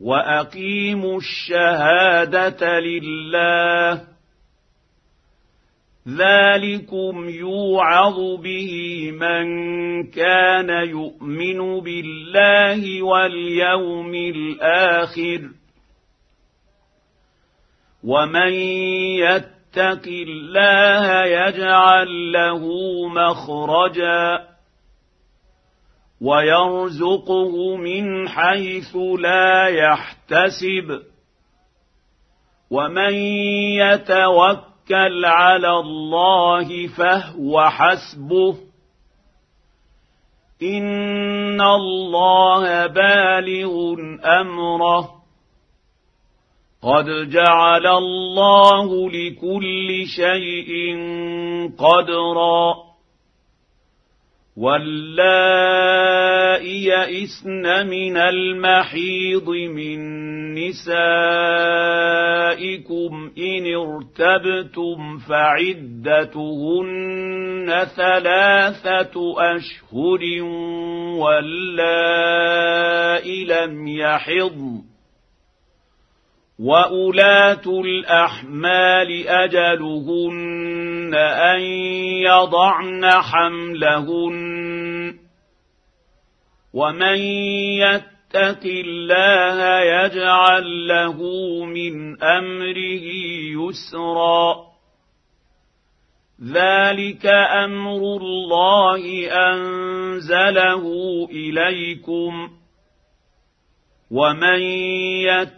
وأقيموا الشهادة لله ذلكم يوعظ به من كان يؤمن بالله واليوم الآخر ومن يتق الله يجعل له مخرجا ويرزقه من حيث لا يحتسب. ومن يتوكل توكل على الله فهو حسبه. إن الله بالغ أمره. قد جعل الله لكل شيء قدرا. واللائي يئسن من المحيض من نسائكم ان ارتبتم فعدتهن ثلاثة اشهر واللائي لم يحضن واولات الاحمال اجلهن أن يضعن حملهن. ومن يت يتق الله يجعل له من أمره يسرا. ذلك أمر الله أنزله إليكم. ومن يتق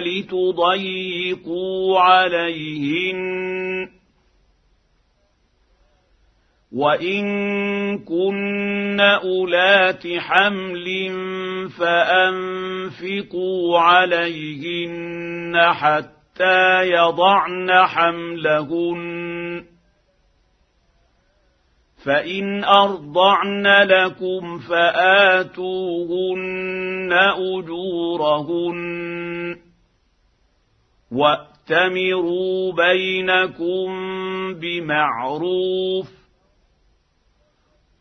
لتضيقوا عليهن. وإن كن أولات حمل فأنفقوا عليهن حتى يضعن حملهن. فإن أرضعن لكم فآتوهن أجورهن. واتمروا بينكم بمعروف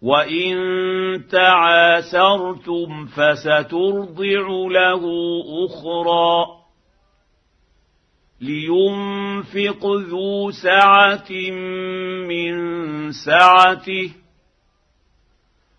وان تعاسرتم فسترضع له أخرى لينفق ذو سعه من سعته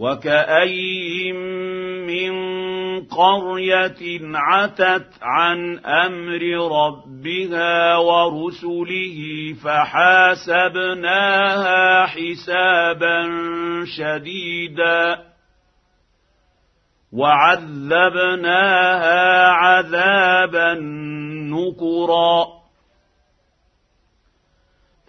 وكاين من قريه عتت عن أمر ربها ورسله فحاسبناها حسابا شديدا وعذبناها عذابا نكرا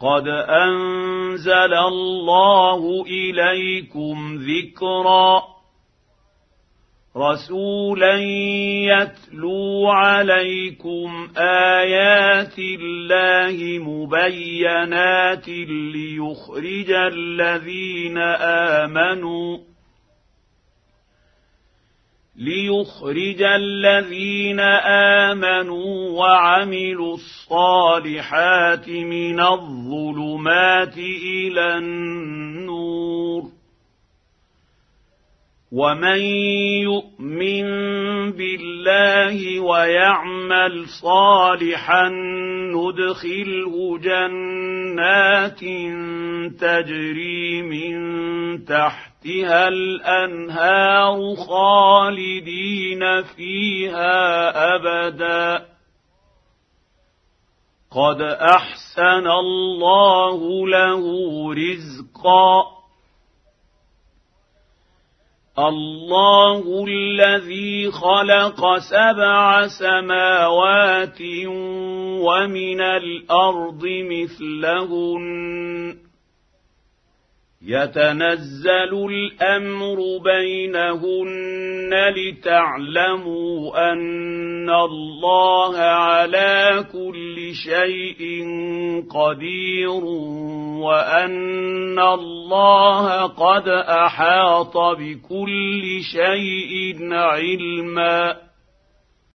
قد انزل الله اليكم ذكرا رسولا يتلو عليكم ايات الله مبينات ليخرج الذين امنوا ليخرج الذين آمنوا وعملوا الصالحات من الظلمات إلى النور. ومن يؤمن بالله ويعمل صالحا ندخله جنات تجري من تحت تحتها الأنهار خالدين فيها أبدا. قد أحسن الله له رزقا. الله الذي خلق سبع سماوات ومن الأرض مثلهن. يتنزل الأمر بينهن لتعلموا أن الله على كل شيء قدير وأن الله قد أحاط بكل شيء علما.